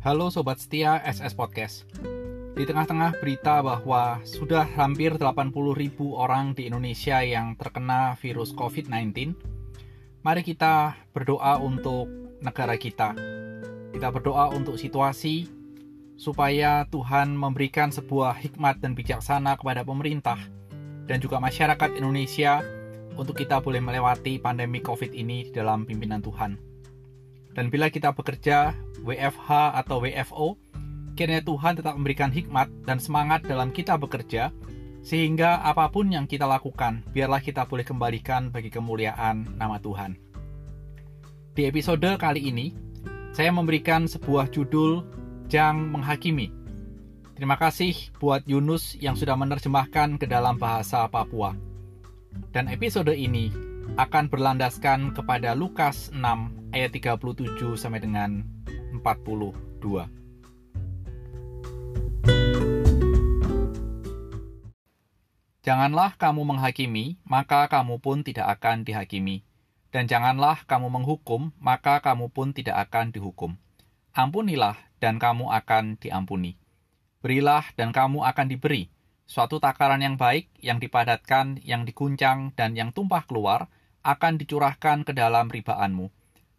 Halo Sobat Setia SS Podcast. Di tengah-tengah berita bahwa sudah hampir 80 ribu orang di Indonesia yang terkena virus COVID-19, mari kita berdoa untuk negara kita. Kita berdoa untuk situasi supaya Tuhan memberikan sebuah hikmat dan bijaksana kepada pemerintah dan juga masyarakat Indonesia untuk kita boleh melewati pandemi COVID ini di dalam pimpinan Tuhan. Dan bila kita bekerja WFH atau WFO, kiranya Tuhan tetap memberikan hikmat dan semangat dalam kita bekerja, sehingga apa pun yang kita lakukan, biarlah kita boleh kembalikan bagi kemuliaan nama Tuhan. Di episode kali ini, saya memberikan sebuah judul Jang Menghakimi. Terima kasih buat Yunus yang sudah menerjemahkan ke dalam bahasa Papua. Dan episode ini akan berlandaskan kepada Lukas 6 ayat 37 sampai dengan 42. Janganlah kamu menghakimi, maka kamu pun tidak akan dihakimi. Dan janganlah kamu menghukum, maka kamu pun tidak akan dihukum. Ampunilah, dan kamu akan diampuni. Berilah, dan kamu akan diberi. Suatu takaran yang baik, yang dipadatkan, yang diguncang, dan yang tumpah keluar, akan dicurahkan ke dalam ribaanmu.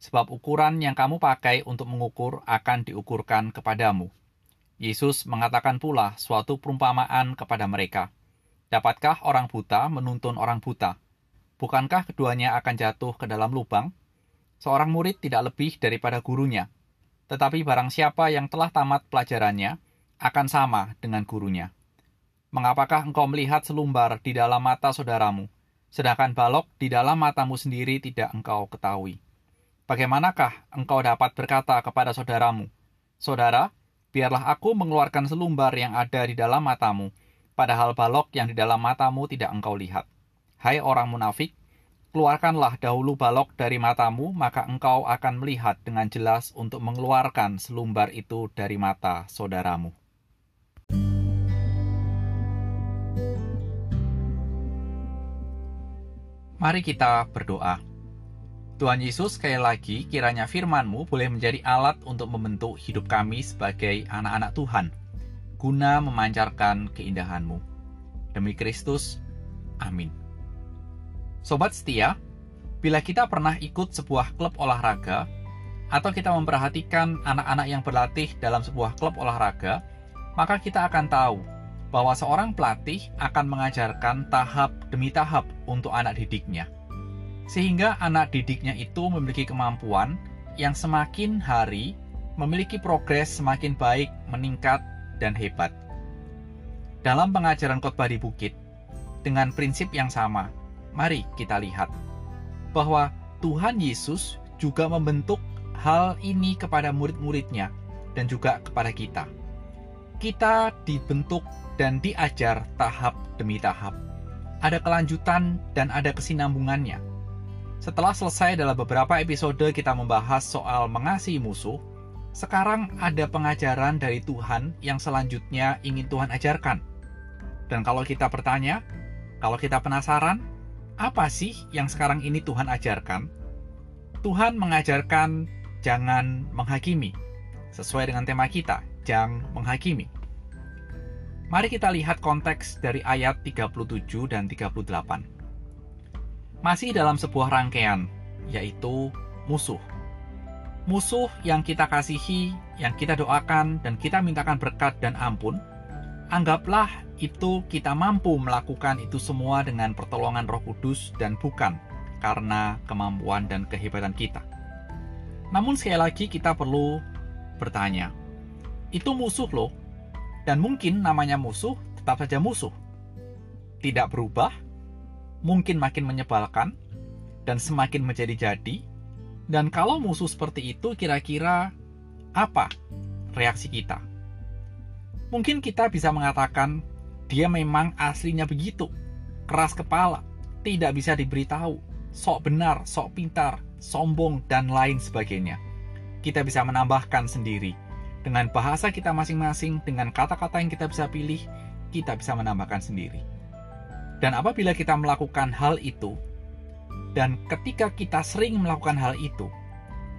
Sebab ukuran yang kamu pakai untuk mengukur akan diukurkan kepadamu. Yesus mengatakan pula suatu perumpamaan kepada mereka. Dapatkah orang buta menuntun orang buta? Bukankah keduanya akan jatuh ke dalam lubang? Seorang murid tidak lebih daripada gurunya. Tetapi barang siapa yang telah tamat pelajarannya, akan sama dengan gurunya. Mengapakah engkau melihat selumbar di dalam mata saudaramu, sedangkan balok di dalam matamu sendiri tidak engkau ketahui. Bagaimanakah engkau dapat berkata kepada saudaramu, Saudara, biarlah aku mengeluarkan selumbar yang ada di dalam matamu, padahal balok yang di dalam matamu tidak engkau lihat. Hai orang munafik, keluarkanlah dahulu balok dari matamu, maka engkau akan melihat dengan jelas untuk mengeluarkan selumbar itu dari mata saudaramu. Mari kita berdoa. Tuhan Yesus, sekali lagi, kiranya firman-Mu boleh menjadi alat untuk membentuk hidup kami sebagai anak-anak Tuhan, guna memancarkan keindahan-Mu. Demi Kristus, amin. Sobat setia, bila kita pernah ikut sebuah klub olahraga, atau kita memperhatikan anak-anak yang berlatih dalam sebuah klub olahraga, maka kita akan tahu bahwa seorang pelatih akan mengajarkan tahap demi tahap untuk anak didiknya. Sehingga anak didiknya itu memiliki kemampuan yang semakin hari memiliki progres semakin baik, meningkat, dan hebat. Dalam pengajaran khotbah di bukit, dengan prinsip yang sama, mari kita lihat bahwa Tuhan Yesus juga membentuk hal ini kepada murid-muridnya dan juga kepada kita. Kita dibentuk dan diajar tahap demi tahap. Ada kelanjutan dan ada kesinambungannya. Setelah selesai dalam beberapa episode kita membahas soal mengasihi musuh, sekarang ada pengajaran dari Tuhan yang selanjutnya ingin Tuhan ajarkan. Dan kalau kita bertanya, kalau kita penasaran, apa sih yang sekarang ini Tuhan ajarkan? Tuhan mengajarkan jangan menghakimi. Sesuai dengan tema kita, jangan menghakimi. Mari kita lihat konteks dari ayat 37 dan 38. Masih dalam sebuah rangkaian, yaitu musuh. Musuh yang kita kasihi, yang kita doakan, dan kita mintakan berkat dan ampun, anggaplah itu kita mampu melakukan itu semua dengan pertolongan roh kudus dan bukan karena kemampuan dan kehebatan kita. Namun sekali lagi kita perlu bertanya, itu musuh loh, dan mungkin namanya musuh tetap saja musuh. Tidak berubah, mungkin makin menyebalkan, dan semakin menjadi-jadi. Dan kalau musuh seperti itu, kira-kira apa reaksi kita? Mungkin kita bisa mengatakan, dia memang aslinya begitu, keras kepala, tidak bisa diberitahu, sok benar, sok pintar, sombong, dan lain sebagainya. Kita bisa menambahkan sendiri, dengan bahasa kita masing-masing, dengan kata-kata yang kita bisa pilih, kita bisa menambahkan sendiri. Dan apabila kita melakukan hal itu, dan ketika kita sering melakukan hal itu,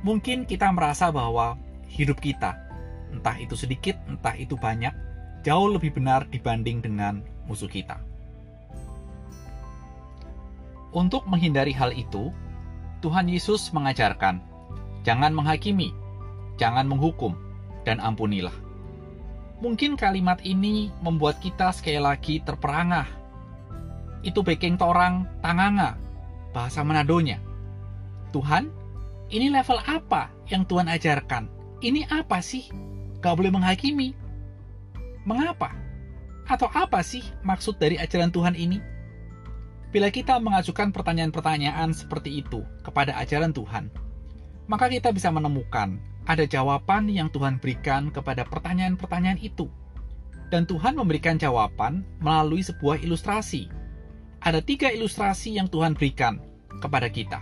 mungkin kita merasa bahwa hidup kita, entah itu sedikit, entah itu banyak, jauh lebih benar dibanding dengan musuh kita. Untuk menghindari hal itu, Tuhan Yesus mengajarkan, "Jangan menghakimi, jangan menghukum, dan ampunilah." Mungkin kalimat ini membuat kita sekali lagi terperangah. Itu baking torang tanganga, bahasa Manadonya. Tuhan, ini level apa yang Tuhan ajarkan? Ini apa sih? Gak boleh menghakimi. Mengapa? Atau apa sih maksud dari ajaran Tuhan ini? Bila kita mengajukan pertanyaan-pertanyaan seperti itu kepada ajaran Tuhan, maka kita bisa menemukan ada jawaban yang Tuhan berikan kepada pertanyaan-pertanyaan itu. Dan Tuhan memberikan jawaban melalui sebuah ilustrasi. Ada tiga ilustrasi yang Tuhan berikan kepada kita.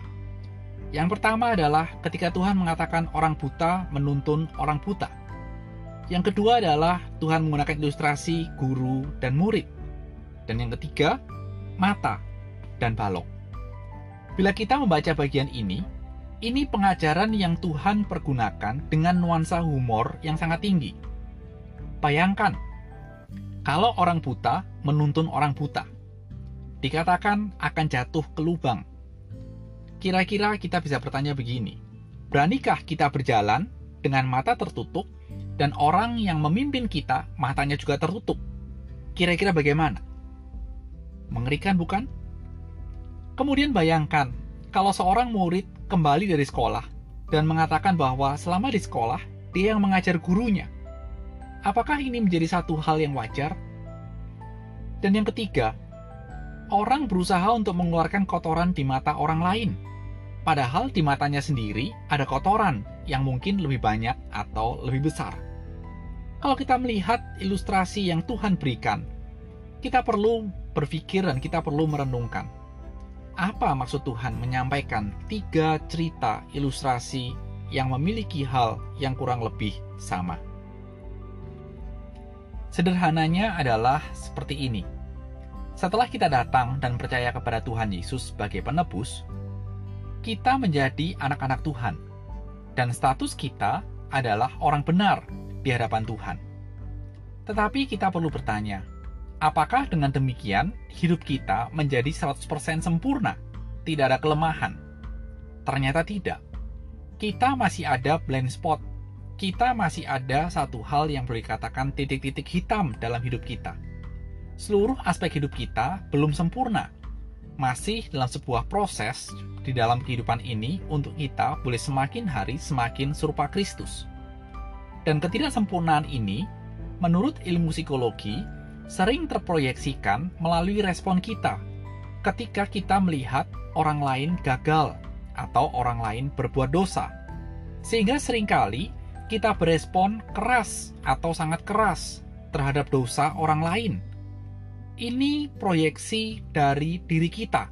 Yang pertama adalah ketika Tuhan mengatakan orang buta menuntun orang buta. Yang kedua adalah Tuhan menggunakan ilustrasi guru dan murid. Dan yang ketiga, mata dan balok. Bila kita membaca bagian ini, ini pengajaran yang Tuhan pergunakan dengan nuansa humor yang sangat tinggi. Bayangkan, kalau orang buta menuntun orang buta, dikatakan akan jatuh ke lubang. Kira-kira kita bisa bertanya begini, beranikah kita berjalan dengan mata tertutup dan orang yang memimpin kita matanya juga tertutup? Kira-kira bagaimana? Mengerikan bukan? Kemudian bayangkan, kalau seorang murid kembali dari sekolah dan mengatakan bahwa selama di sekolah, dia yang mengajar gurunya. Apakah ini menjadi satu hal yang wajar? Dan yang ketiga, orang berusaha untuk mengeluarkan kotoran di mata orang lain. Padahal di matanya sendiri ada kotoran yang mungkin lebih banyak atau lebih besar. Kalau kita melihat ilustrasi yang Tuhan berikan, kita perlu berpikir dan kita perlu merenungkan apa maksud Tuhan menyampaikan tiga cerita ilustrasi yang memiliki hal yang kurang lebih sama. Sederhananya adalah seperti ini. Setelah kita datang dan percaya kepada Tuhan Yesus sebagai penebus, kita menjadi anak-anak Tuhan, dan status kita adalah orang benar di hadapan Tuhan. Tetapi kita perlu bertanya, Apakah dengan demikian hidup kita menjadi 100% sempurna? Tidak ada kelemahan? Ternyata tidak. Kita masih ada blind spot. Kita masih ada satu hal yang boleh dikatakan titik-titik hitam dalam hidup kita. Seluruh aspek hidup kita belum sempurna. Masih dalam sebuah proses di dalam kehidupan ini untuk kita boleh semakin hari semakin serupa Kristus. Dan ketidaksempurnaan ini, menurut ilmu psikologi, sering terproyeksikan melalui respon kita ketika kita melihat orang lain gagal atau orang lain berbuat dosa. Sehingga sering kali kita berespon keras atau sangat keras terhadap dosa orang lain. Ini proyeksi dari diri kita.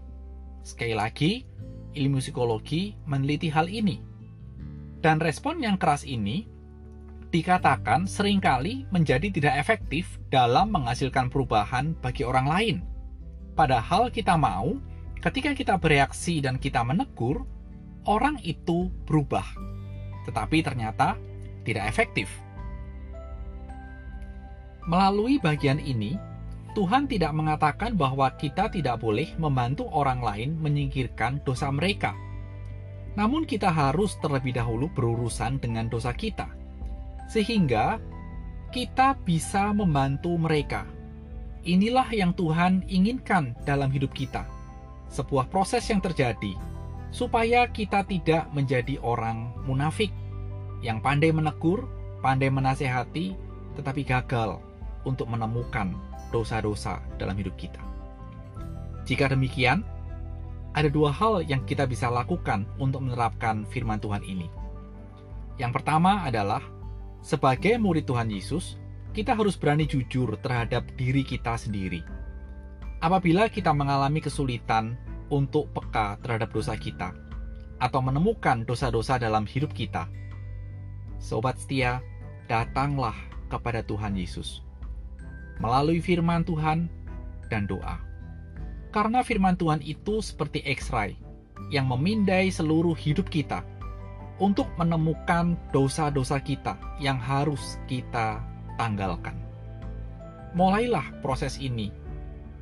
Sekali lagi, ilmu psikologi meneliti hal ini. Dan respon yang keras ini dikatakan sering kali menjadi tidak efektif dalam menghasilkan perubahan bagi orang lain. Padahal kita mau, ketika kita bereaksi dan kita menegur, orang itu berubah. Tetapi ternyata tidak efektif. Melalui bagian ini, Tuhan tidak mengatakan bahwa kita tidak boleh membantu orang lain menyingkirkan dosa mereka. Namun kita harus terlebih dahulu berurusan dengan dosa kita sehingga kita bisa membantu mereka. Inilah yang Tuhan inginkan dalam hidup kita. Sebuah proses yang terjadi supaya kita tidak menjadi orang munafik yang pandai menegur, pandai menasehati, tetapi gagal untuk menemukan dosa-dosa dalam hidup kita. Jika demikian, ada dua hal yang kita bisa lakukan untuk menerapkan firman Tuhan ini. Yang pertama adalah sebagai murid Tuhan Yesus, kita harus berani jujur terhadap diri kita sendiri. Apabila kita mengalami kesulitan untuk peka terhadap dosa kita, atau menemukan dosa-dosa dalam hidup kita, sobat setia, datanglah kepada Tuhan Yesus melalui firman Tuhan dan doa. Karena firman Tuhan itu seperti X-ray yang memindai seluruh hidup kita untuk menemukan dosa-dosa kita yang harus kita tanggalkan. Mulailah proses ini,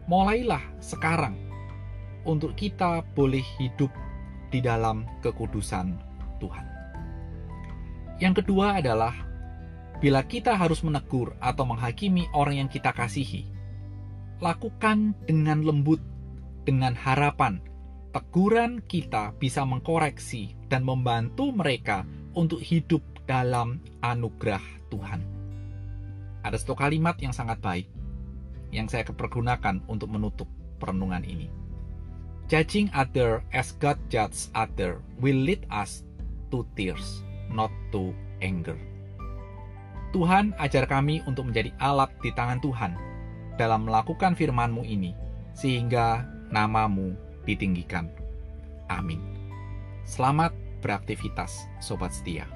mulailah sekarang untuk kita boleh hidup di dalam kekudusan Tuhan. Yang kedua adalah bila kita harus menegur atau menghakimi orang yang kita kasihi, lakukan dengan lembut, dengan harapan teguran kita bisa mengkoreksi dan membantu mereka untuk hidup dalam anugerah Tuhan. Ada satu kalimat yang sangat baik yang saya pergunakan untuk menutup perenungan ini. Judging other as God judges other will lead us to tears, not to anger. Tuhan ajar kami untuk menjadi alat di tangan Tuhan dalam melakukan firman-Mu ini, sehingga namamu ditinggikan. Amin. Selamat beraktivitas, sobat setia.